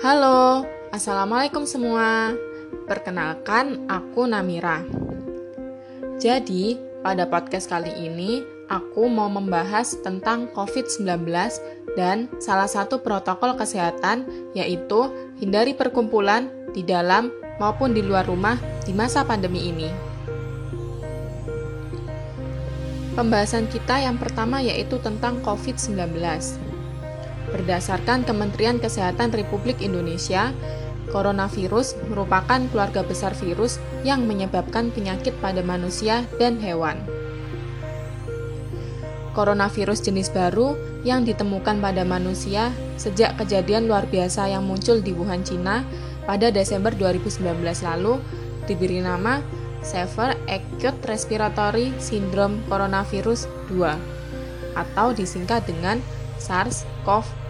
Halo, Assalamualaikum semua. Perkenalkan, aku Namira. Jadi, pada podcast kali ini, aku mau membahas tentang COVID-19 dan salah satu protokol kesehatan yaitu hindari perkumpulan di dalam maupun di luar rumah di masa pandemi ini. Pembahasan kita yang pertama yaitu tentang COVID-19. Berdasarkan Kementerian Kesehatan Republik Indonesia, coronavirus merupakan keluarga besar virus yang menyebabkan penyakit pada manusia dan hewan. Coronavirus jenis baru yang ditemukan pada manusia sejak kejadian luar biasa yang muncul di Wuhan, Cina pada Desember 2019 lalu diberi nama Severe Acute Respiratory Syndrome Coronavirus 2 atau disingkat dengan SARS-CoV-2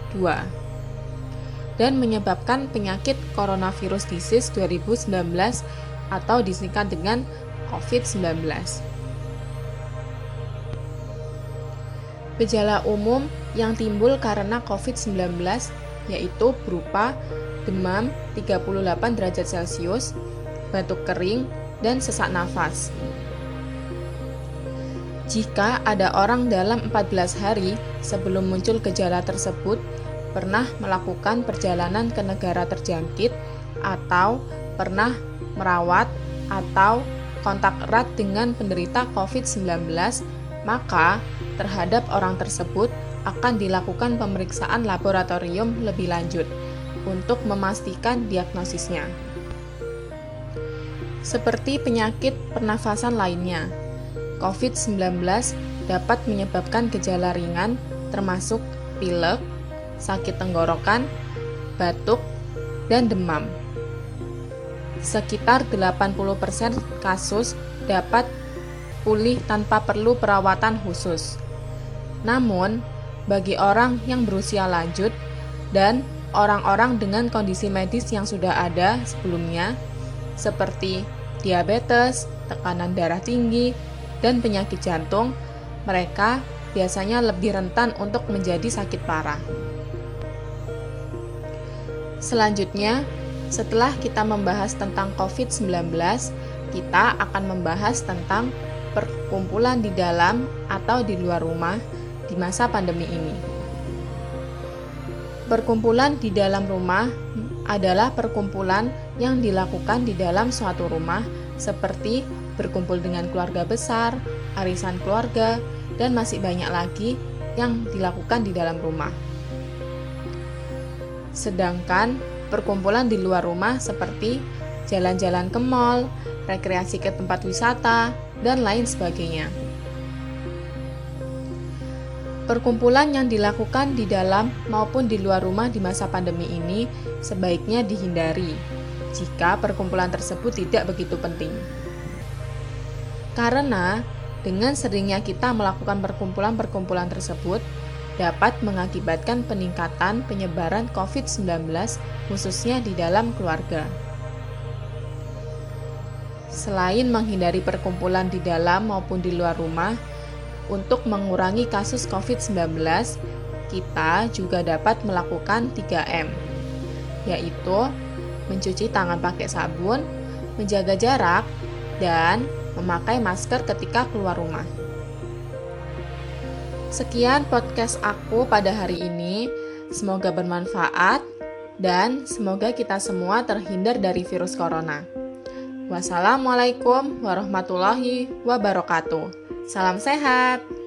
dan menyebabkan penyakit coronavirus disease 2019 atau disingkat dengan COVID-19. Gejala umum yang timbul karena COVID-19 yaitu berupa demam 38 derajat Celcius, batuk kering, dan sesak nafas. Jika ada orang dalam 14 hari sebelum muncul gejala tersebut pernah melakukan perjalanan ke negara terjangkit atau pernah merawat atau kontak erat dengan penderita COVID-19, maka terhadap orang tersebut akan dilakukan pemeriksaan laboratorium lebih lanjut untuk memastikan diagnosisnya seperti penyakit pernafasan lainnya. COVID-19 dapat menyebabkan gejala ringan termasuk pilek, sakit tenggorokan, batuk, dan demam. Sekitar 80% kasus dapat pulih tanpa perlu perawatan khusus. Namun, bagi orang yang berusia lanjut dan orang-orang dengan kondisi medis yang sudah ada sebelumnya, seperti diabetes, tekanan darah tinggi, dan penyakit jantung, mereka biasanya lebih rentan untuk menjadi sakit parah. Selanjutnya, setelah kita membahas tentang COVID-19, kita akan membahas tentang perkumpulan di dalam atau di luar rumah di masa pandemi ini. Perkumpulan di dalam rumah adalah perkumpulan yang dilakukan di dalam suatu rumah seperti berkumpul dengan keluarga besar, arisan keluarga, dan masih banyak lagi yang dilakukan di dalam rumah. Sedangkan perkumpulan di luar rumah seperti jalan-jalan ke mall, rekreasi ke tempat wisata, dan lain sebagainya. Perkumpulan yang dilakukan di dalam maupun di luar rumah di masa pandemi ini sebaiknya dihindari jika perkumpulan tersebut tidak begitu penting. Karena dengan seringnya kita melakukan perkumpulan-perkumpulan tersebut dapat mengakibatkan peningkatan penyebaran COVID-19 khususnya di dalam keluarga. Selain menghindari perkumpulan di dalam maupun di luar rumah, untuk mengurangi kasus COVID-19, kita juga dapat melakukan 3M, yaitu mencuci tangan pakai sabun, menjaga jarak, dan memakai masker ketika keluar rumah. Sekian podcast aku pada hari ini. Semoga bermanfaat dan semoga kita semua terhindar dari virus corona. Wassalamualaikum warahmatullahi wabarakatuh. Salam sehat.